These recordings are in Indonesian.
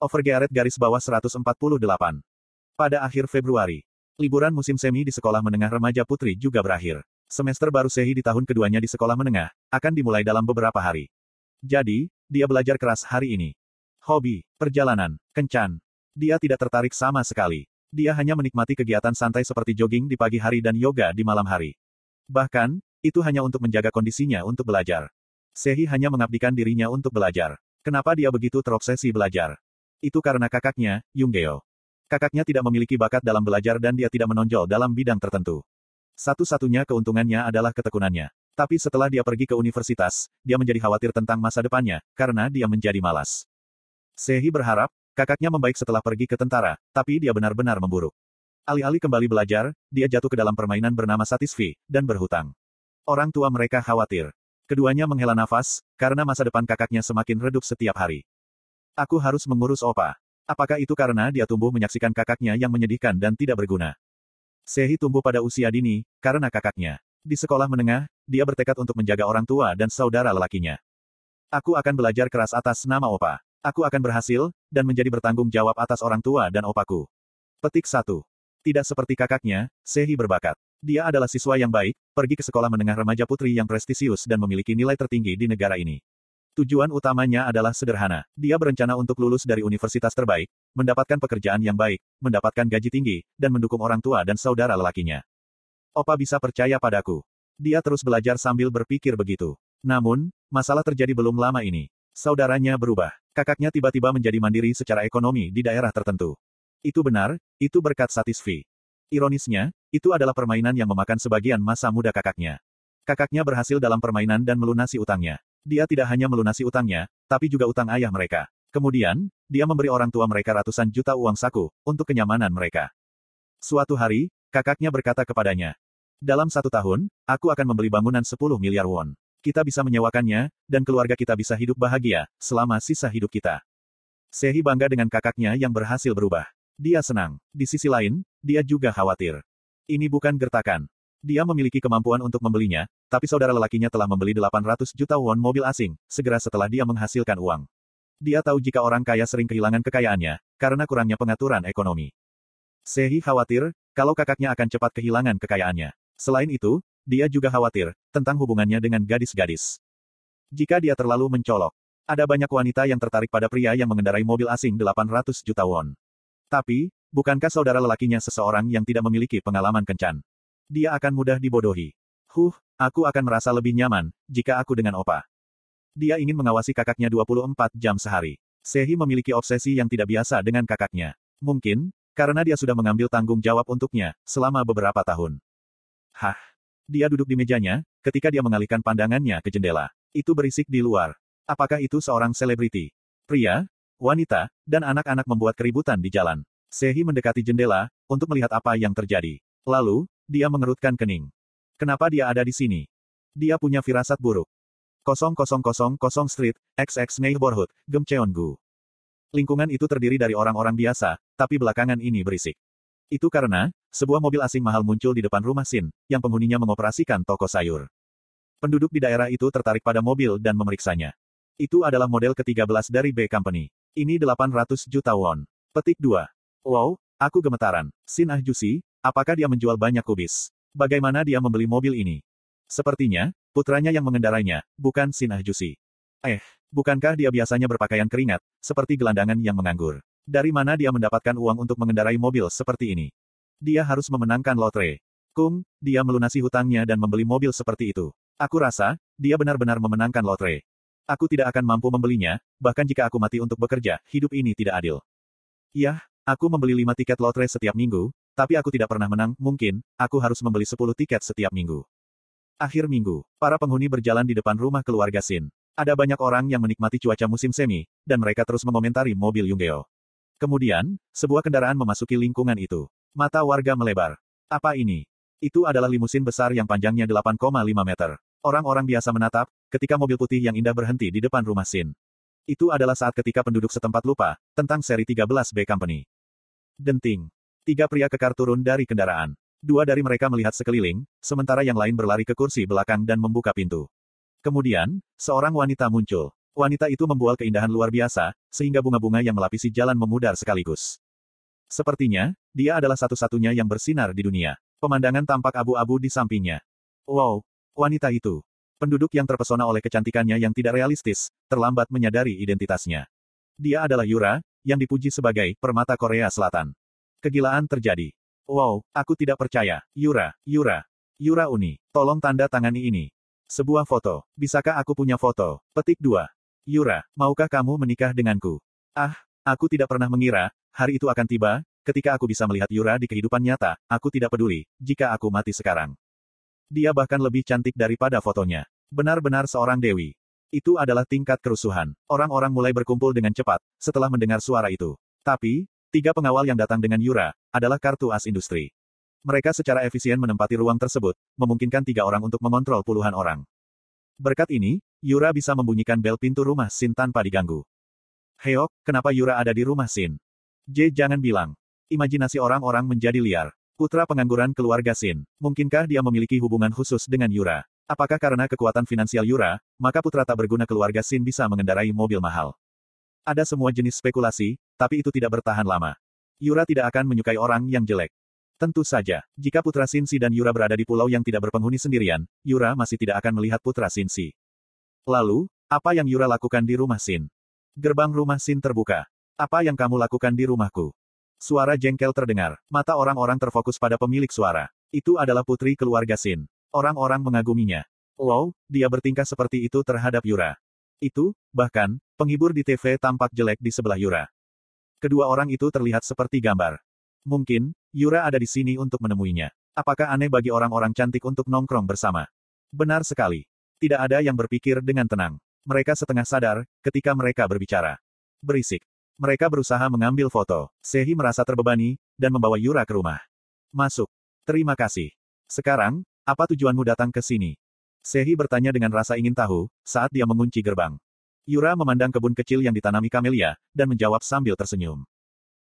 Overgearet garis bawah 148. Pada akhir Februari, liburan musim semi di sekolah menengah remaja putri juga berakhir. Semester baru Sehi di tahun keduanya di sekolah menengah, akan dimulai dalam beberapa hari. Jadi, dia belajar keras hari ini. Hobi, perjalanan, kencan. Dia tidak tertarik sama sekali. Dia hanya menikmati kegiatan santai seperti jogging di pagi hari dan yoga di malam hari. Bahkan, itu hanya untuk menjaga kondisinya untuk belajar. Sehi hanya mengabdikan dirinya untuk belajar. Kenapa dia begitu terobsesi belajar? Itu karena kakaknya, Yunggeo. Kakaknya tidak memiliki bakat dalam belajar dan dia tidak menonjol dalam bidang tertentu. Satu-satunya keuntungannya adalah ketekunannya. Tapi setelah dia pergi ke universitas, dia menjadi khawatir tentang masa depannya, karena dia menjadi malas. Sehi berharap, kakaknya membaik setelah pergi ke tentara, tapi dia benar-benar memburuk. Alih-alih kembali belajar, dia jatuh ke dalam permainan bernama Satisfi, dan berhutang. Orang tua mereka khawatir. Keduanya menghela nafas, karena masa depan kakaknya semakin redup setiap hari. Aku harus mengurus Opa. Apakah itu karena dia tumbuh menyaksikan kakaknya yang menyedihkan dan tidak berguna? Sehi tumbuh pada usia dini, karena kakaknya. Di sekolah menengah, dia bertekad untuk menjaga orang tua dan saudara lelakinya. Aku akan belajar keras atas nama Opa. Aku akan berhasil, dan menjadi bertanggung jawab atas orang tua dan opaku. Petik 1. Tidak seperti kakaknya, Sehi berbakat. Dia adalah siswa yang baik, pergi ke sekolah menengah remaja putri yang prestisius dan memiliki nilai tertinggi di negara ini. Tujuan utamanya adalah sederhana. Dia berencana untuk lulus dari universitas terbaik, mendapatkan pekerjaan yang baik, mendapatkan gaji tinggi, dan mendukung orang tua dan saudara lelakinya. Opa bisa percaya padaku. Dia terus belajar sambil berpikir begitu. Namun, masalah terjadi belum lama ini. Saudaranya berubah. Kakaknya tiba-tiba menjadi mandiri secara ekonomi di daerah tertentu. Itu benar, itu berkat Satisfi. Ironisnya, itu adalah permainan yang memakan sebagian masa muda kakaknya. Kakaknya berhasil dalam permainan dan melunasi utangnya. Dia tidak hanya melunasi utangnya, tapi juga utang ayah mereka. Kemudian, dia memberi orang tua mereka ratusan juta uang saku, untuk kenyamanan mereka. Suatu hari, kakaknya berkata kepadanya, dalam satu tahun, aku akan membeli bangunan 10 miliar won. Kita bisa menyewakannya, dan keluarga kita bisa hidup bahagia, selama sisa hidup kita. Sehi bangga dengan kakaknya yang berhasil berubah. Dia senang. Di sisi lain, dia juga khawatir. Ini bukan gertakan. Dia memiliki kemampuan untuk membelinya, tapi saudara lelakinya telah membeli 800 juta won mobil asing, segera setelah dia menghasilkan uang. Dia tahu jika orang kaya sering kehilangan kekayaannya, karena kurangnya pengaturan ekonomi. Sehi khawatir, kalau kakaknya akan cepat kehilangan kekayaannya. Selain itu, dia juga khawatir, tentang hubungannya dengan gadis-gadis. Jika dia terlalu mencolok, ada banyak wanita yang tertarik pada pria yang mengendarai mobil asing 800 juta won. Tapi, bukankah saudara lelakinya seseorang yang tidak memiliki pengalaman kencan? Dia akan mudah dibodohi. Huh, aku akan merasa lebih nyaman, jika aku dengan opa. Dia ingin mengawasi kakaknya 24 jam sehari. Sehi memiliki obsesi yang tidak biasa dengan kakaknya. Mungkin, karena dia sudah mengambil tanggung jawab untuknya, selama beberapa tahun. Hah? Dia duduk di mejanya, ketika dia mengalihkan pandangannya ke jendela. Itu berisik di luar. Apakah itu seorang selebriti? Pria, wanita, dan anak-anak membuat keributan di jalan. Sehi mendekati jendela, untuk melihat apa yang terjadi. Lalu, dia mengerutkan kening. Kenapa dia ada di sini? Dia punya firasat buruk. 0000 Street, XX Neighborhood, Gemcheongu. Lingkungan itu terdiri dari orang-orang biasa, tapi belakangan ini berisik. Itu karena, sebuah mobil asing mahal muncul di depan rumah Sin, yang penghuninya mengoperasikan toko sayur. Penduduk di daerah itu tertarik pada mobil dan memeriksanya. Itu adalah model ke-13 dari B Company. Ini 800 juta won. Petik 2. Wow, aku gemetaran. Sin Ah Jusi, Apakah dia menjual banyak kubis? Bagaimana dia membeli mobil ini? Sepertinya, putranya yang mengendarainya, bukan Sinah Jusi. Eh, bukankah dia biasanya berpakaian keringat, seperti gelandangan yang menganggur? Dari mana dia mendapatkan uang untuk mengendarai mobil seperti ini? Dia harus memenangkan lotre. Kung, dia melunasi hutangnya dan membeli mobil seperti itu. Aku rasa, dia benar-benar memenangkan lotre. Aku tidak akan mampu membelinya, bahkan jika aku mati untuk bekerja, hidup ini tidak adil. Yah, aku membeli lima tiket lotre setiap minggu, tapi aku tidak pernah menang, mungkin, aku harus membeli 10 tiket setiap minggu. Akhir minggu, para penghuni berjalan di depan rumah keluarga Sin. Ada banyak orang yang menikmati cuaca musim semi, dan mereka terus mengomentari mobil Yunggeo. Kemudian, sebuah kendaraan memasuki lingkungan itu. Mata warga melebar. Apa ini? Itu adalah limusin besar yang panjangnya 8,5 meter. Orang-orang biasa menatap, ketika mobil putih yang indah berhenti di depan rumah Sin. Itu adalah saat ketika penduduk setempat lupa, tentang seri 13B Company. Denting. Tiga pria kekar turun dari kendaraan. Dua dari mereka melihat sekeliling, sementara yang lain berlari ke kursi belakang dan membuka pintu. Kemudian, seorang wanita muncul. Wanita itu membual keindahan luar biasa, sehingga bunga-bunga yang melapisi jalan memudar sekaligus. Sepertinya, dia adalah satu-satunya yang bersinar di dunia. Pemandangan tampak abu-abu di sampingnya. Wow, wanita itu. Penduduk yang terpesona oleh kecantikannya yang tidak realistis, terlambat menyadari identitasnya. Dia adalah Yura, yang dipuji sebagai permata Korea Selatan. Kegilaan terjadi. Wow, aku tidak percaya. Yura, Yura, Yura Uni, tolong tanda tangani ini. Sebuah foto. Bisakah aku punya foto? Petik 2. Yura, maukah kamu menikah denganku? Ah, aku tidak pernah mengira, hari itu akan tiba, ketika aku bisa melihat Yura di kehidupan nyata, aku tidak peduli, jika aku mati sekarang. Dia bahkan lebih cantik daripada fotonya. Benar-benar seorang dewi. Itu adalah tingkat kerusuhan. Orang-orang mulai berkumpul dengan cepat, setelah mendengar suara itu. Tapi, tiga pengawal yang datang dengan Yura, adalah kartu as industri. Mereka secara efisien menempati ruang tersebut, memungkinkan tiga orang untuk mengontrol puluhan orang. Berkat ini, Yura bisa membunyikan bel pintu rumah Sin tanpa diganggu. Heok, kenapa Yura ada di rumah Sin? J jangan bilang. Imajinasi orang-orang menjadi liar. Putra pengangguran keluarga Sin. Mungkinkah dia memiliki hubungan khusus dengan Yura? Apakah karena kekuatan finansial Yura, maka putra tak berguna keluarga Sin bisa mengendarai mobil mahal? Ada semua jenis spekulasi, tapi itu tidak bertahan lama. Yura tidak akan menyukai orang yang jelek. Tentu saja, jika putra Sinsi dan Yura berada di pulau yang tidak berpenghuni sendirian, Yura masih tidak akan melihat putra Sinsi. Lalu, apa yang Yura lakukan di rumah Sin? Gerbang rumah Sin terbuka. Apa yang kamu lakukan di rumahku? Suara jengkel terdengar. Mata orang-orang terfokus pada pemilik suara. Itu adalah putri keluarga Sin. Orang-orang mengaguminya. Wow, dia bertingkah seperti itu terhadap Yura. Itu, bahkan, penghibur di TV tampak jelek di sebelah Yura. Kedua orang itu terlihat seperti gambar. Mungkin, Yura ada di sini untuk menemuinya. Apakah aneh bagi orang-orang cantik untuk nongkrong bersama? Benar sekali. Tidak ada yang berpikir dengan tenang. Mereka setengah sadar, ketika mereka berbicara. Berisik. Mereka berusaha mengambil foto. Sehi merasa terbebani, dan membawa Yura ke rumah. Masuk. Terima kasih. Sekarang, apa tujuanmu datang ke sini? Sehi bertanya dengan rasa ingin tahu, saat dia mengunci gerbang. Yura memandang kebun kecil yang ditanami kamelia, dan menjawab sambil tersenyum.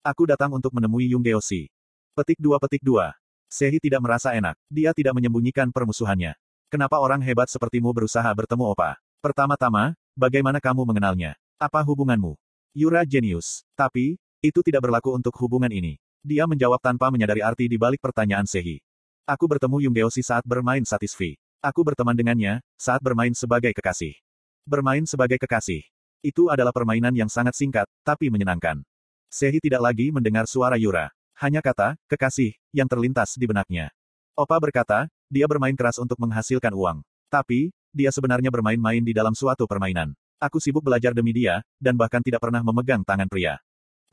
Aku datang untuk menemui Yung Geosi. Petik dua petik dua. Sehi tidak merasa enak. Dia tidak menyembunyikan permusuhannya. Kenapa orang hebat sepertimu berusaha bertemu opa? Pertama-tama, bagaimana kamu mengenalnya? Apa hubunganmu? Yura jenius. Tapi, itu tidak berlaku untuk hubungan ini. Dia menjawab tanpa menyadari arti di balik pertanyaan Sehi. Aku bertemu Yung Geosi saat bermain Satisfi. Aku berteman dengannya, saat bermain sebagai kekasih. Bermain sebagai kekasih. Itu adalah permainan yang sangat singkat, tapi menyenangkan. Sehi tidak lagi mendengar suara Yura. Hanya kata, kekasih, yang terlintas di benaknya. Opa berkata, dia bermain keras untuk menghasilkan uang. Tapi, dia sebenarnya bermain-main di dalam suatu permainan. Aku sibuk belajar demi dia, dan bahkan tidak pernah memegang tangan pria.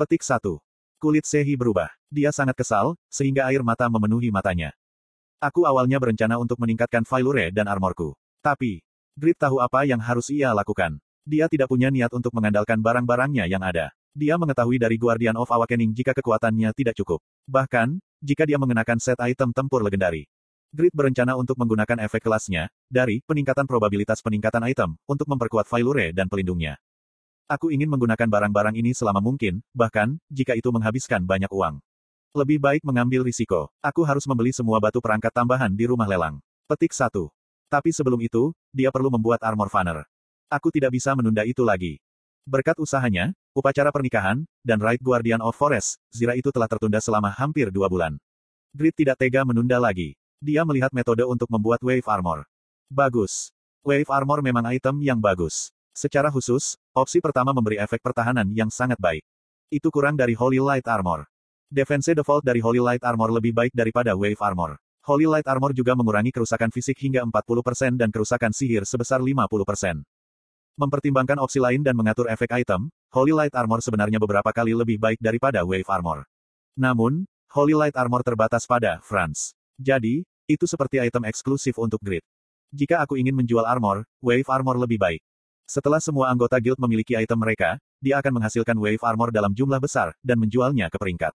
Petik 1. Kulit Sehi berubah. Dia sangat kesal, sehingga air mata memenuhi matanya. Aku awalnya berencana untuk meningkatkan Failure dan armorku. Tapi, Grit tahu apa yang harus ia lakukan. Dia tidak punya niat untuk mengandalkan barang-barangnya yang ada. Dia mengetahui dari Guardian of Awakening jika kekuatannya tidak cukup. Bahkan, jika dia mengenakan set item tempur legendari. Grid berencana untuk menggunakan efek kelasnya, dari peningkatan probabilitas peningkatan item, untuk memperkuat Failure dan pelindungnya. Aku ingin menggunakan barang-barang ini selama mungkin, bahkan, jika itu menghabiskan banyak uang. Lebih baik mengambil risiko. Aku harus membeli semua batu perangkat tambahan di rumah lelang. Petik 1. Tapi sebelum itu, dia perlu membuat armor funner. Aku tidak bisa menunda itu lagi. Berkat usahanya, upacara pernikahan, dan Right Guardian of Forest, Zira itu telah tertunda selama hampir dua bulan. Grid tidak tega menunda lagi. Dia melihat metode untuk membuat Wave Armor. Bagus. Wave Armor memang item yang bagus. Secara khusus, opsi pertama memberi efek pertahanan yang sangat baik. Itu kurang dari Holy Light Armor. Defense default dari Holy Light Armor lebih baik daripada Wave Armor. Holy Light Armor juga mengurangi kerusakan fisik hingga 40% dan kerusakan sihir sebesar 50%. Mempertimbangkan opsi lain dan mengatur efek item, Holy Light Armor sebenarnya beberapa kali lebih baik daripada Wave Armor. Namun, Holy Light Armor terbatas pada France. Jadi, itu seperti item eksklusif untuk grid. Jika aku ingin menjual armor, wave armor lebih baik. Setelah semua anggota guild memiliki item mereka, dia akan menghasilkan wave armor dalam jumlah besar, dan menjualnya ke peringkat.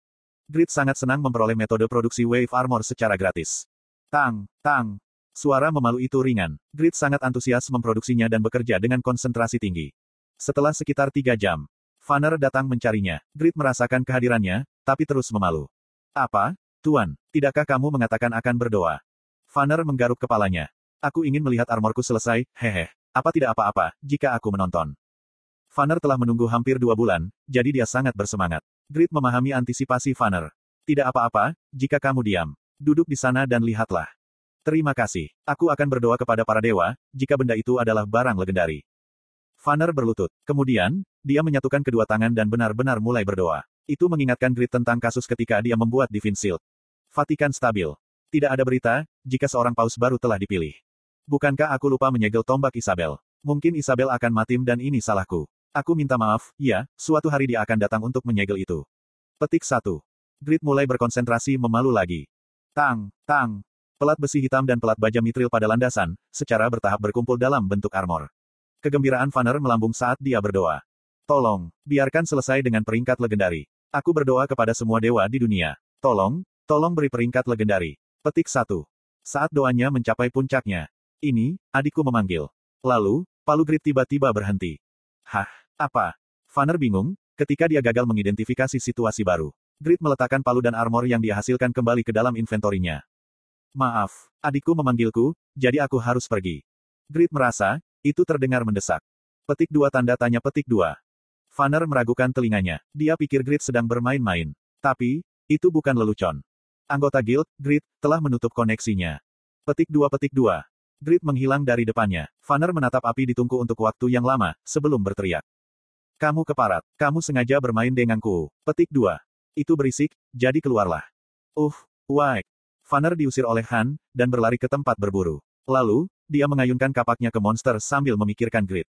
Grid sangat senang memperoleh metode produksi wave armor secara gratis. Tang, tang. Suara memalu itu ringan. Grid sangat antusias memproduksinya dan bekerja dengan konsentrasi tinggi. Setelah sekitar tiga jam, Fanner datang mencarinya. Grid merasakan kehadirannya, tapi terus memalu. Apa? Tuan, tidakkah kamu mengatakan akan berdoa? Fanner menggaruk kepalanya. Aku ingin melihat armorku selesai, hehe. Apa tidak apa-apa, jika aku menonton. Vanner telah menunggu hampir dua bulan, jadi dia sangat bersemangat. Grit memahami antisipasi Vanner. Tidak apa-apa, jika kamu diam. Duduk di sana dan lihatlah. Terima kasih. Aku akan berdoa kepada para dewa, jika benda itu adalah barang legendari. Vanner berlutut. Kemudian, dia menyatukan kedua tangan dan benar-benar mulai berdoa. Itu mengingatkan Grit tentang kasus ketika dia membuat Divine Shield. Vatikan stabil. Tidak ada berita, jika seorang paus baru telah dipilih. Bukankah aku lupa menyegel tombak Isabel? Mungkin Isabel akan mati dan ini salahku. Aku minta maaf, ya, suatu hari dia akan datang untuk menyegel itu. Petik 1. Grit mulai berkonsentrasi memalu lagi. Tang, tang. Pelat besi hitam dan pelat baja mitril pada landasan, secara bertahap berkumpul dalam bentuk armor. Kegembiraan Vanner melambung saat dia berdoa. Tolong, biarkan selesai dengan peringkat legendari. Aku berdoa kepada semua dewa di dunia. Tolong, tolong beri peringkat legendari. Petik 1. Saat doanya mencapai puncaknya. Ini, adikku memanggil. Lalu, palu Grit tiba-tiba berhenti. Hah? Apa? Vanner bingung, ketika dia gagal mengidentifikasi situasi baru. Grit meletakkan palu dan armor yang dia hasilkan kembali ke dalam inventorinya. Maaf, adikku memanggilku, jadi aku harus pergi. Grit merasa, itu terdengar mendesak. Petik dua tanda tanya petik dua. Vanner meragukan telinganya. Dia pikir Grit sedang bermain-main. Tapi, itu bukan lelucon. Anggota guild, Grit, telah menutup koneksinya. Petik dua petik dua. Grit menghilang dari depannya. Vanner menatap api di tungku untuk waktu yang lama, sebelum berteriak. Kamu keparat. Kamu sengaja bermain denganku. Petik 2. Itu berisik, jadi keluarlah. Uh, why? Vanner diusir oleh Han, dan berlari ke tempat berburu. Lalu, dia mengayunkan kapaknya ke monster sambil memikirkan grid.